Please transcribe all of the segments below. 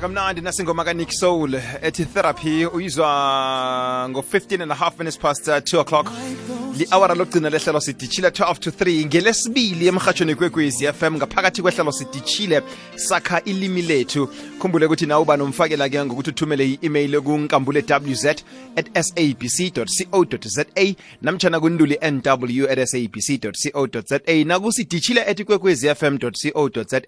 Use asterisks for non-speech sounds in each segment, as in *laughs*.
kamnandi nasingoma kaNick Soul ethi therapy uyizwa ngo-15 and a half minutes past uh, 2 o'clock li-awara lokugcina lehlelo sidishile 12 to 3 ngelesibili emhatshweni kwekwezi fm ngaphakathi kwehlelo sidishile sakha ilimi lethu. Khumbule ukuthi nawe uba nomfakela-ke ngokuthi uthumele i-email kunkambule wz at sabc co za namtshana kunduli nw at sabc co za nakusidishile at fm co za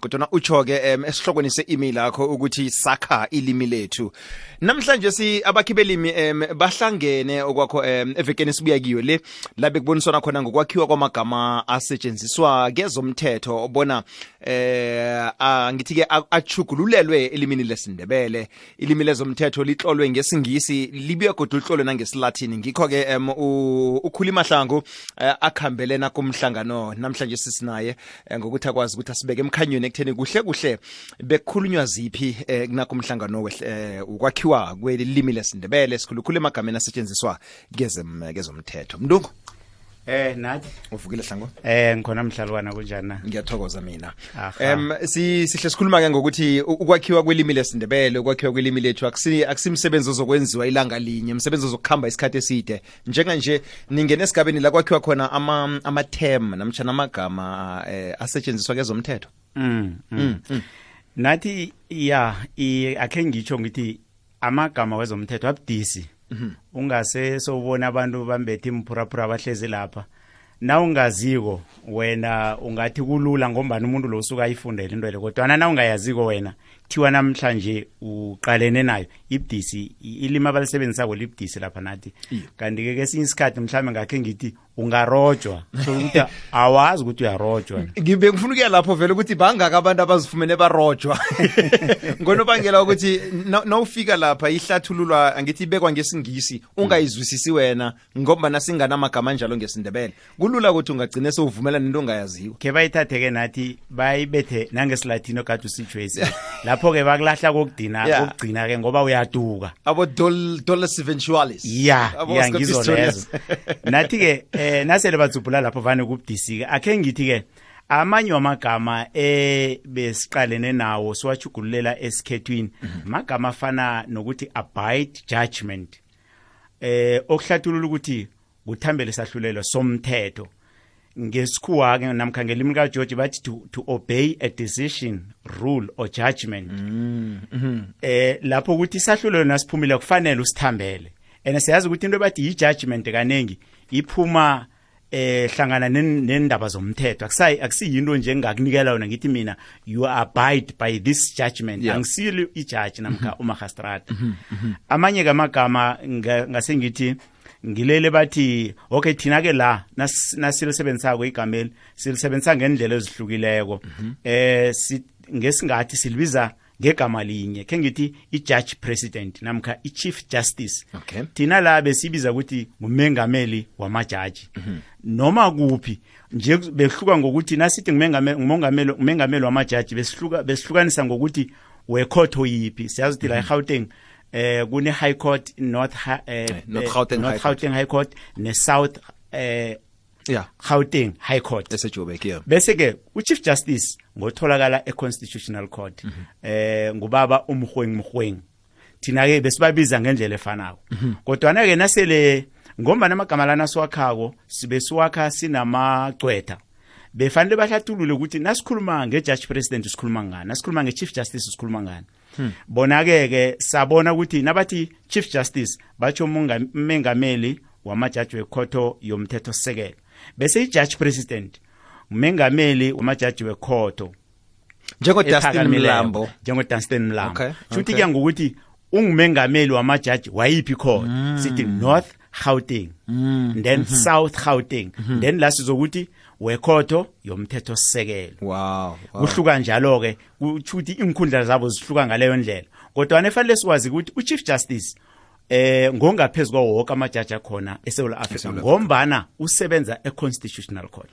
kodwana utsho-ke um esihlokweni se-email akho ukuthi sakha ilimi lethu. Namhlanje si abakhi belimi um bahlangene okwakho um evekeni esibuya kiyo le la bekuboniswana khona ngokwakhiwa kwamagama asetshenziswa kezomthetho bona eh angithi-ke achugululelwe elimini lesindebele. Ilimi lezomthetho litlolwe ngesingisi libuye kodwa litlolwe nangesilathini. Ngikho-ke um ukhuli mahlangu eh, akhambelena kumhlangano namhlanje sisinaye eh, ngokuthi akwazi ukuthi asibeke emkhanyweni ekutheni kuhle kuhle bekukhulunywa ziphi eh, nakumhlangano wehle- eh, ukwakhiwa kwelimi lesindebele sikhulukhulu emagameni asetshenziswa kezem- kezomthetho mntungu Eh nathi uvukile hlango eh ngikhona mhlalwana kunjani na? ngiyathokoza mina em si sihle sikhuluma ke ngokuthi ukwakhiwa kwelimi lesindebele ukwakhiwa kwelimi lethu akusi akusimsebenzi ozokwenziwa ilanga linye umsebenzi ozokuhamba isikhathi eside njenganje ningene esigabeni la kwakhiwa khona ama ama term namtshana amagama eh, asetshenziswa kezomthetho Mm. mm. Nathi ya i akhe ngitsho ngithi amagama wezomthetho abudisi. Ungase sowubona abantu bambethe imphuraphura abahlezi lapha. Na ungaziko wena ungathi kulula ngombani umuntu lo usuka ayifundele into le kodwa na ungayaziko wena thiwa namhlanje uqalene nayo. Ibdisi ilimi abalisebenzisako libdisi lapha nathi. Kanti ke kesinye isikhathi mhlawumbe ngakhe ngithi ungarojwa. So ukuthi awazi ukuthi uyarojwa. Ngibe ngifuna ukuya lapho vele ukuthi bangaka abantu abazifumene barojwa. *laughs* Ngonobangela ukuthi nawufika lapha ihlathululwa angithi ibekwa ngesingisi ungayizwisisi wena ngoba singanamagama anjalo ngesindebele. Kulula ukuthi ungagcine sowuvumela nento ongayaziwa ke bayithathe-ke nathi bayibethe nangesilatini okade usitshwesi lapho-ke bakulahla kokugcina Yeah. kokugcina-ke ngoba uyaduka. Abo dol dolus eventualis. Ya ya ngizo lezo. Nathi-ke eh nasele batsubhula lapho vane kubudisi-ke akhe ngithi-ke amanye wamagama eh besiqalene nawo siwachugululela esikhethwini amagama afana nokuthi abide judgment eh okuhlathulula ukuthi kuthambele sahlulelo somthetho. Ngesikhuwa ke namkha ngelimi lika George bathi to, to obey a decision rule or judgment. Eh lapho ukuthi isahlulelo nasiphumile kufanele usithambele. And siyazi ukuthi into bathi yi-judgment kanengi iphuma eh hlangana nen- nendaba zomthetho. Akusayi akusiyinto nje engakunikela yona ngithi mina you abide by this judgment. Yeah. angisili ijudge namkha umagistrate amanye kamagama nga- ngase ngithi ngilele bathi okay thina ke la nas- nasilisebenzisako igameli silisebenzisa ngendlela ezihlukileko. Eh si- ngesingathi silibiza ngegama linye. Khe ngithi i-judge president namkha i-chief justice. Okay. thina la besibiza ukuthi ngumengameli wamajaji. Noma kuphi nje behluka ngokuthi nasithi ngumengameli wamajaji besihluka besihlukanisa ngokuthi wekhotho yiphi. Siyazi ukuthi la eGauteng eh kune high court north Hi- eh, North eh, Gauteng North High Court. Gauteng high court ne south eh yeah. Gauteng high court. Esejobek yeah. Bese ke uchief justice ngotholakala econstitutional court. Eh ngubaba umhwengi mhwengi thina ke besibabiza ngendlela efanako. Kodwa na ke nasele ngomba namagama lana siwakhako sibe siwakha sinamagcwetha befanele bahlathulule ukuthi nasikhuluma nge-judge president sikhuluma ngani nasikhuluma nge-chief justice sikhuluma ngani. Bona-ke ke sabona ukuthi nabathi chief justice batsho umengameli wamajaji wekhotho yomthetho-sisekelo. Bese i-judge president umengameli wamajaji wekhotho njengodustin mlambo. njengoDustin Mlambo. Okay, shuthi okay. kuya ngokuthi ungumengameli wamajaji wayiphi khona? Sithi North Gauteng. Then South Gauteng. Then la sizokuthi wekhotho yomthetho sisekelo wow, wow. kuhluka njalo ke kuthi inkhundla zabo zihluka ngaleyo ndlela. Kodwa nefanele sikwazi ukuthi uchief justice eh ngongaphezulu kwawo wonke amajaji akhona eSouth Africa ngombana usebenza econstitutional court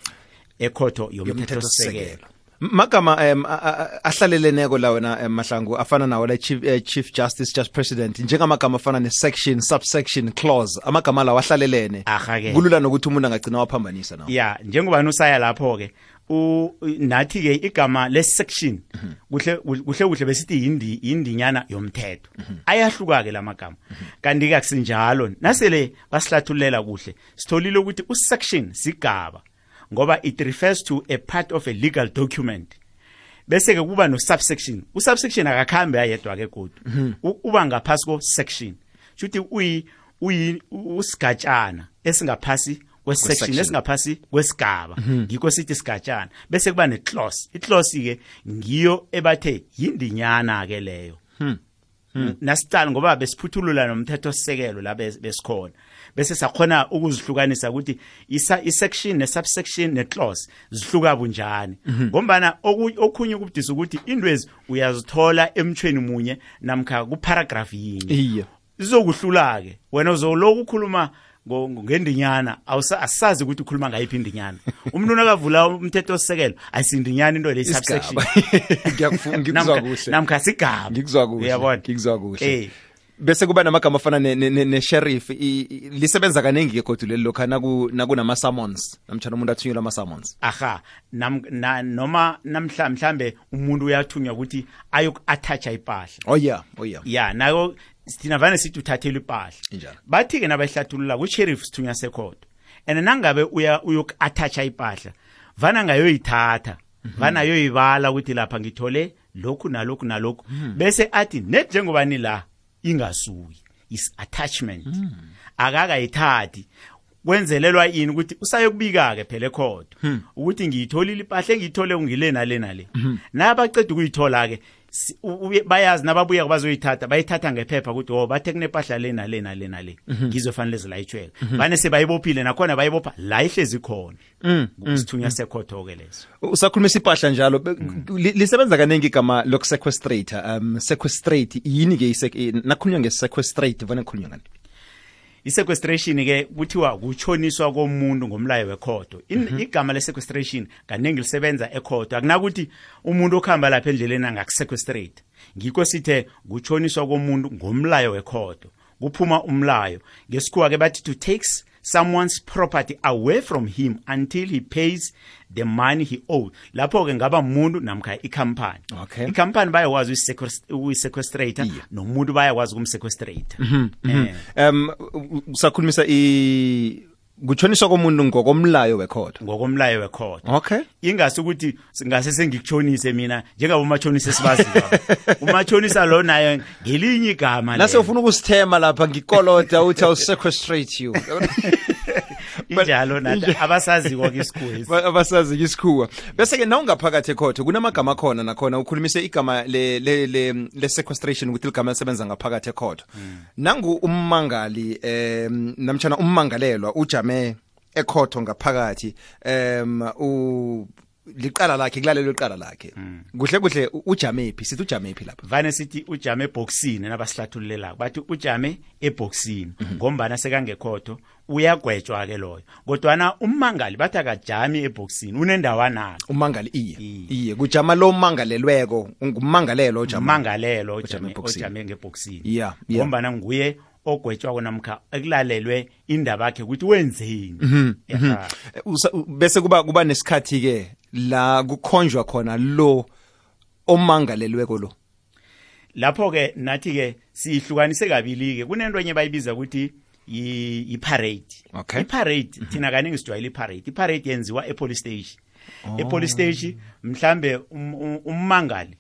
ekhotho yomthetho sisekelo Yomthethosisekelo. M- magama a- ahlaleleneko la wena mahlangu afana nawo la chief, eh, chief justice judge president njengamagama afana ne-section subsection clause amagama lawo ahlalelene. Kulula nokuthi umuntu angagcina waphambanisa nawo. Ya njengoba nusaya lapho ke u nathi ke igama le section kuhle kuhle kuhle besithi yindi indinyana yomthetho. Ayahluka ke lamagama kanti ke akusinjalo. Nasele basihlathululela kuhle sitholile ukuthi u section sigaba. Ngoba it refers to a part of a legal document. Bese ke kuba no subsection u subsection akakhambe ayedwa ke kodwa uba ngaphasi ko section futhi uyi uyi usigatshana esingaphasi kwesection esingaphasi kwesigaba. Ngikho sithi sigatshana bese kuba neclose iclose ke ngiyo ebathe yindinyana ke leyo nasicala ngoba besiphuthulula nomthetho sisekelo la bes- besikhona. Bese sakhona ukuzihlukanisa ukuthi isa- isection nesubsection neclause zihluka bunjani. Ngombana oku- okhunye ukubudisa ukuthi indwezi uyazithola emthweni munye namkha kuparagraph yinye. Izokuhlula ke wena uzoloku ukhuluma ngo- ngo- ngendinyana awusa- asazi ukuthi ukhuluma ngayiphi indinyana. *laughs* Umuntu nakavula umthetho osisekelo ayisindinyana into le subsection. *laughs* Ngiyakufuna ngikuzwa kuhle. namkha sigaba. Ngikuzwa kuhle uyabona? ngikuzwa kuhle. Eh. Bese kuba namagama afana ne- ne- ne- ne-sheriff i- i- lisebenza kaningi ke kodwa leli lokha naku- nakunama-summons namtshana umuntu athunyelwa ama-summons. Aha nam, na, noma namhla mhlambe umuntu uyathunywa ukuthi ayoku-attacha ipahla. Oh yeah oh yeah. Ya nayo thina vane sithi uthathela ipahla. Injalo. bathi-ke nabayihlathulula ku-sheriff sithunywa sekhodo and nangabe uya uyoku-attacha ipahla vana ngayoyithatha vana ayoyibala ukuthi lapha ngithole lokhu nalokhu nalokhu. Bese athi net njengoba nila ingasuki is attachment. Akakayithathi kwenzelelwa yini ukuthi usayokubika-ke phela ekhodo ukuthi ngiyitholile impahla engiyithole ngile nale nale. Nabaceda ukuyithola-ke si- u- uye- bayazi nababuya bazoyithatha bayithatha ngephepha ukuthi o bathe kunempahla le nale nale nale. Ngizofanele zilayitshweka vane sebayibophile nakhona bayibopha la ihlezi khona. Sithunywa sekhotho-ke leso. Usakhulumisa ipahla njalo. Be- li- lisebenza kaningi igama lokusequestrator um sequestrate yini-ke ise- i- nakhulunywa nge-sequestrate vane kukhulunywa ngani? I-sequestration ke kuthiwa kutshoniswa komuntu ngomlayo wekhodo In- igama le-sequestration kaningi lisebenza ekhodo akunakuthi umuntu okuhamba lapha endleleni angakusequestrate. Ngikho sithe kutshoniswa komuntu ngomlayo wekhodo kuphuma umlayo. Ngesikhuwa ke bathi to takes someone's property away from him until he pays the money he owed lapho ke ngaba umuntu namkha ikhampani. Okay. ikhampani bayakwazi ukuyisequestrata Iye. nomuntu bayakwazi ukumsequestrata eh. Um u- usakhulumisa i kutshoniswa komuntu ngokomlayo wekhodo ngokomlayo wekhodo okay. Ingasi ukuthi ngase sengikuchonise mina njengabo umachonisa esibaziyo *laughs* umachonisa lo naye ngelinye igama lelo. ufuna ukusithema lapha ngikoloda uthi i'll sequestrate you. *laughs* Injalo nathi *laughs* abasaziko kisikhwezi Ba- abasazi isikhuwa. Bese-ke na ungaphakathi ekhotho kunamagama akhona nakhona ukhulumise igama le, le, le, le sequestration ukuthi ligama lisebenza ngaphakathi ekhotho. Nangu ummangali um namtshana ummangalelwa ujame ekhotho ngaphakathi um u liqala lakhe kulalelo liqala lakhe. Kuhle kuhle u- ujame phi? Sithi ujame phi lapha? Vane sithi ujame ebhokisini nabasihlathululelako bathi ujame ebhokisini ngombana sekangekhotho uyagwetshwa ke loyo. Kodwana ummangali bathi akajami ebhokisini unendawanako ummangali iye. Iye. kujama lo mmangalelweko ngummangalelo ojama umangalelo Ojame ojame yeah. ngombana nguye ogwetshwako namkha ekulalelwe indaba yakhe ukuthi wenzeni. Mhm, u- bese kuba kuba nesikhathi ke la kukhonjwa khona lo omangalelweko lo. Lapho ke nathi ke sihlukanise kabili ke kunento enye bayibiza ukuthi yi yi parade. Okay. i parade thina kaningi sijwayele i parade i parade yenziwa e police station. E police station mhlambe um- um- ummangali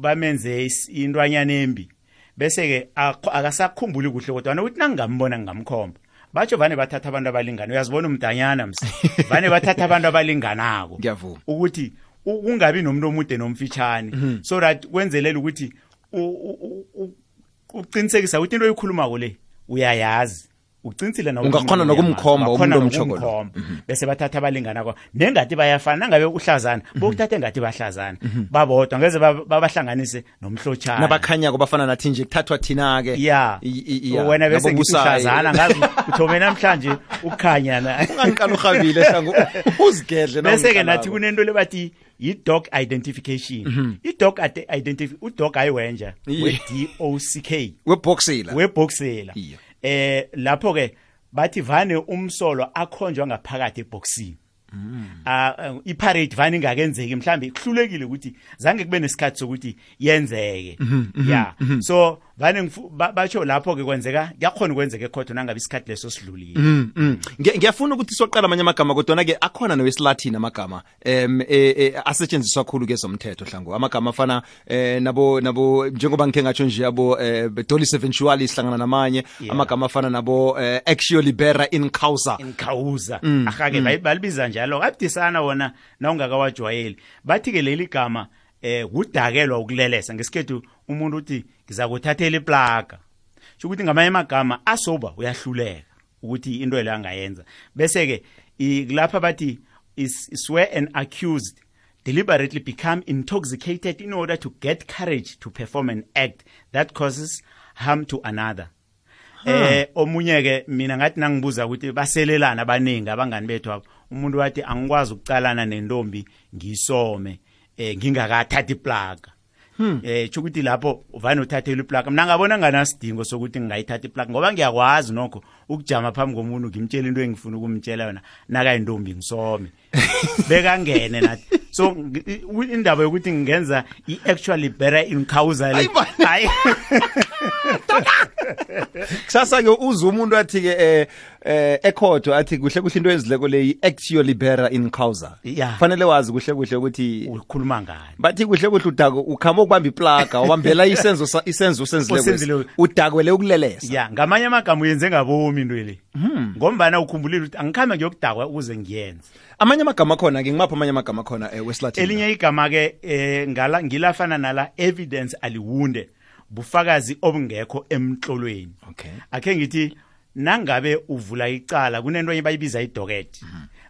bamenze intwanyana embi. Bese ke akho- akasakhumbuli kuhle kodwa ukuthi nangingambona ngingamkhomba. Batsho vane bathatha abantu abalingana uyazibona umdanyana msi? *laughs* Vane bathatha abantu abalinganako. Ngiyavuma. ukuthi u- kungabi nomuntu omude nomfitshane. So that kwenzelela ukuthi u- u- u- u- uqinisekisa ukuthi into oyikhulumako le uyayazi. ucinsile ungakhona nokumkhomba umuntu omtshokolo mhm. bese bathatha abalingana kwa nengathi bayafana nangabe uhlazana mhm. bokuthatha engathi bahlazana. Mhm. Babodwa ngeze babahlanganise nomhlotshana. Nabakhanya ko bafana nathi nje kuthathwa thina-ke. Ya. Wena bese ngikuhlazana ngazi uthome namhlanje ukukhanya na. *laughs* Ungangiqala uhabile hlangu uzigedle bese-ke nathi kunento le bathi yi-dog identification. Mm -hmm. i-dog u udog ayiwenja we-d o c k. Weboxela weboxela yeah. Eh lapho ke bathi vane umsolo akhonjwa ngaphakathi ebhoksini uh, iparade vani ingakenzeki mhlambe kuhlulekile ukuthi zange kube nesikhathi sokuthi yenzeke. Ya. so vane ngifu- ba- batsho lapho ke kwenzeka kuyakhona ukwenzeka ekhotho nangabe isikhathi leso sidlulile. Mm, mm. Nge- ngiyafuna ukuthi soqala amanye amagama kodwa ke akhona nowesilathini amagama em eh, eh, asetshenziswa kakhulu kezomthetho hlango. Amagama afana eh nabo nabo njengoba ngithe ngatsho nje yabo eh dolis eventually sihlangana namanye Yeah. amagama afana nabo eh, actio libera in causa. Inkhawuza ahake bayi- balibiza njalo abudisana wona nawungakawajwayeli bathi ke leli gama eh kudakelwa ukulelesa. Ngesikhethu umuntu uthi ngiza kuthathela iplaga sho ukuthi ngamanye amagama asoba uyahluleka ukuthi into leyo angayenza. Bese ke i- lapha bathi is is where an accused deliberately become intoxicated in order to get courage to perform an act that causes harm to another. Eh omunye ke mina ngathi nangibuza ukuthi baselelana abaningi abangani bethu abo. Umuntu wathi angikwazi ukucalana nentombi ngisome. Eh ngingakathathi plaga eh tsho ukuthi lapho uvane uthathele iplaga mina ngabona nganasidingo sokuthi ngingayithatha iplaga ngoba ngiyakwazi nokho ukujama phambi komuntu ngimtshela into engifuna ukumtshela yona. Nakayintombi ngisome. *laughs* Bekangene nathi. So indaba yokuthi ngingenza i-actually better in causal Hayi *laughs* man. *laughs* hayi kusasa ke uze umuntu athi ke eh eh ekhodo athi kuhle kuhle into ezileko le actio libera in causa. Yeah. fanele wazi kuhle kuhle ukuthi ukhuluma ngani? bathi kuhle kuhle udako ukhama ukubamba iplaga wabambela *laughs* isenzo isenzo usenzile udakwele ukulelesa. Ya ngamanye amagama uyenze ngabomi into le. Ngombana ukhumbulile ukuthi angikhambe ngiyokudakwa ukuze ngiyenze. Amanye amagama akhona ke ngimaphi amanye amagama akhona eh, wesilathini? Elinye igama ke eh, ngala ngilafana nala evidence aliwunde bufakazi obungekho emtlolweni. Okay. Akhe ngithi nangabe uvula icala kunento enye bayibiza idocket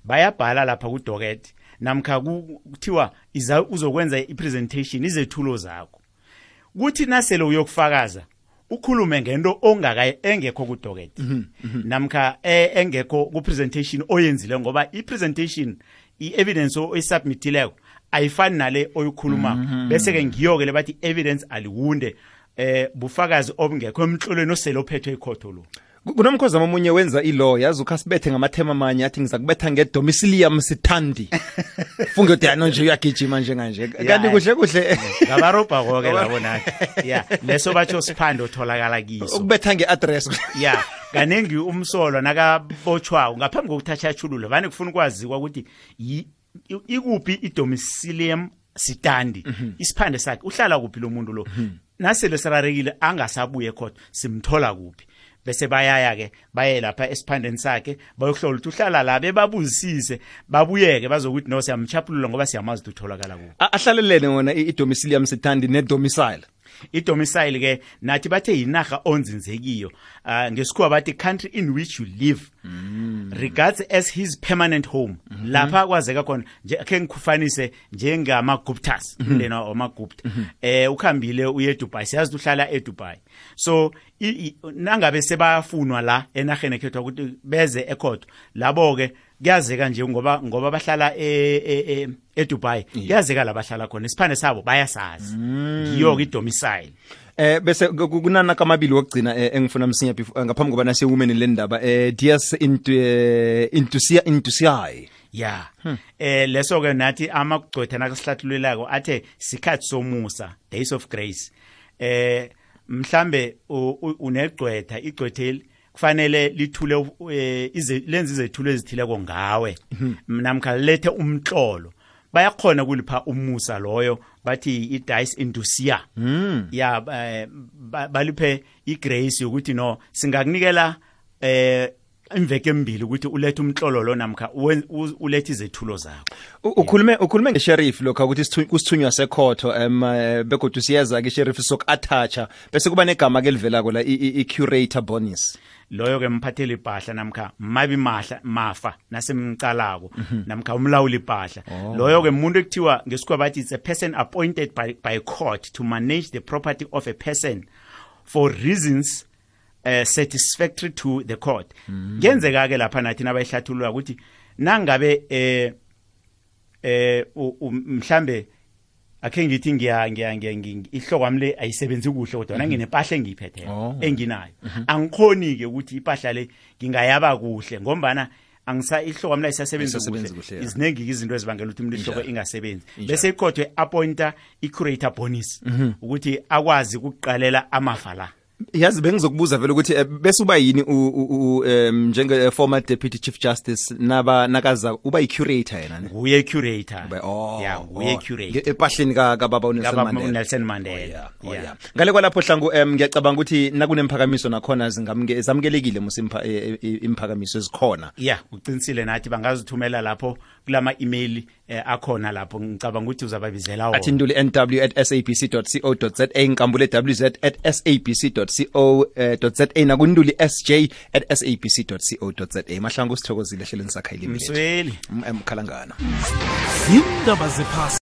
bayabhala lapha kudocket namkha ku- kuthiwa iza- uzokwenza ipresentation izethulo zakho. Kuthi nasele uyokufakaza ukhulume ngento ongaka engekho kudocket. Namkha e- engekho kupresentation oyenzile ngoba ipresentation i-evidence oyisubmitileko ayifani nale oyikhulumako bese ke ngiyo ke le bathi evidence aliwunde. Eh bufakazi obungekho emhlolweni osele ophethwe ikhotho lo. Ku- kunomkhozi omunye wenza ilaw yazi ukhasibethe ngamathema amanye athi ngizakubetha ngedomicilium sithandi. *laughs* Funge uthi ano nje uyagijima njenganje kanti eh. kuhle kuhle. Ngabarobha koke *laughs* labo nathi ya leso batsho siphande otholakala kiso. Ukubetha nge-address. Ya kaningi umsolwa nakabotshwako ngaphambi kokuthatha achululo vane kufuna ukwaziwa ukuthi yi- i- ikuphi idomicilium sitandi isiphande sakhe uhlala kuphi lo muntu lo? Nasele sirarekile angasabuye khona simthola kuphi? Bese bayaya ke baye lapha esiphandeni sakhe bayohlola ukuthi uhlala la bebabuzisise babuyeke bazokuthi no siyamchapulula ngoba siyamazi ukuthi utholakala kuphi. A- ahlalelene wona i- idomicilium sithandi nedomicile? Idomicile ke nathi bathe yinaga onzinzekiyo. Uh, ngesikhuwa bathi country in which you live regards as his permanent home. Lapha kwazeka khona nje akhe ngikufanise njengamaguptas umndeni wamagupta eh ukhambile uye eDubai siyazi uhlala eDubai. So nangabe sebafunwa la enaheni ekhethwa ukuthi beze ekhotho. Labo ke kuyazeka nje ngoba ngoba bahlala e- e- e- eDubai kuyazeka la bahlala khona. Isiphande sabo bayasazi. Ngiyo ke idomicile. Eh bese ku- ku- kunana kamabili wokugcina eh, engifuna msinya eh, ngaphambi koba women le ndaba eh dias into eh, intusia intusiai ya. Eh leso ke nathi amagcwetha nakasihlathululelako athe sikhathi somusa days of grace. Eh mhlambe unegcwetha igcwetheli kufanele lithule lenze izethulo ezithileko ngawe. Namkha lethe umhlolo bayakhona kulipha umusa loyo bathi i-dice inducia ya eh, ba- baliphe igrace yokuthi no singakunikela eh imveke embili ukuthi ulethe umhlolo lo namkha uwen- u- ulethe izethulo zakho. U- ukhulume ukhulume ngesheriff lokho ukuthi sithu- kusithunywa sekhotho em eh, begodwa siyeza ke sheriff sokuathacha bese kuba negama ke livelako la i- i i- curator bonus. Loyo ke mphatheli impahla namkha mabi mahla mafa nasemcalako namkha umlawuli impahla loyo ke umuntu ekuthiwa ngesikhuwa bathi it's a person appointed by, by court to manage the property of a person for reasons uh, satisfactory to the court. Kuyenzeka ke lapha nathi nabayihlathulula ukuthi nangabe eh eh mhlambe akhe ngithi ngiya ngiya ngiya ngi- ihloko wami le ayisebenzi kuhle kodwa nanginempahla engiyiphetheyo Oh. enginayo. Angikhoni ke ukuthi impahla le ngingayaba kuhle ngombana angisa ihloko amla Ayisasebenzi kuhle. Iziningi izinto ezibangela ukuthi umuntu ihloko ingasebenzi. Bese ikhothe appointa i-curator bonus ukuthi akwazi ukuqalela amafa la. Yazi bengizokubuza vele ukuthi eh, bese uba yini u- u- u- em, njenge former deputy chief justice naba nakaza uba yi-curator yena ne nguye curator oh, nguye oh. curator epahleni ka- kababa uNelson Mandela uNelson Oh, Mandela yeah, oh, Yeah. yeah. ngale kwalapho hlangu um ngiyacabanga ukuthi nakunemphakamiso nakhona zingamke- zamukelekile musi impha- e- e- imphakamiso ezikhona ya uqinisile nathi bangazithumela lapho kulama email eh, akhona lapho. Ngicabanga ukuthi uzababizela athi wona nduli nw at sabc co za ngikambule wz at sabc co za nakunduli sj at sabc co za mahlangu sithokozile ehlelweni sakha ilimi lethu msweli M- em, khalangana zindaba zephasi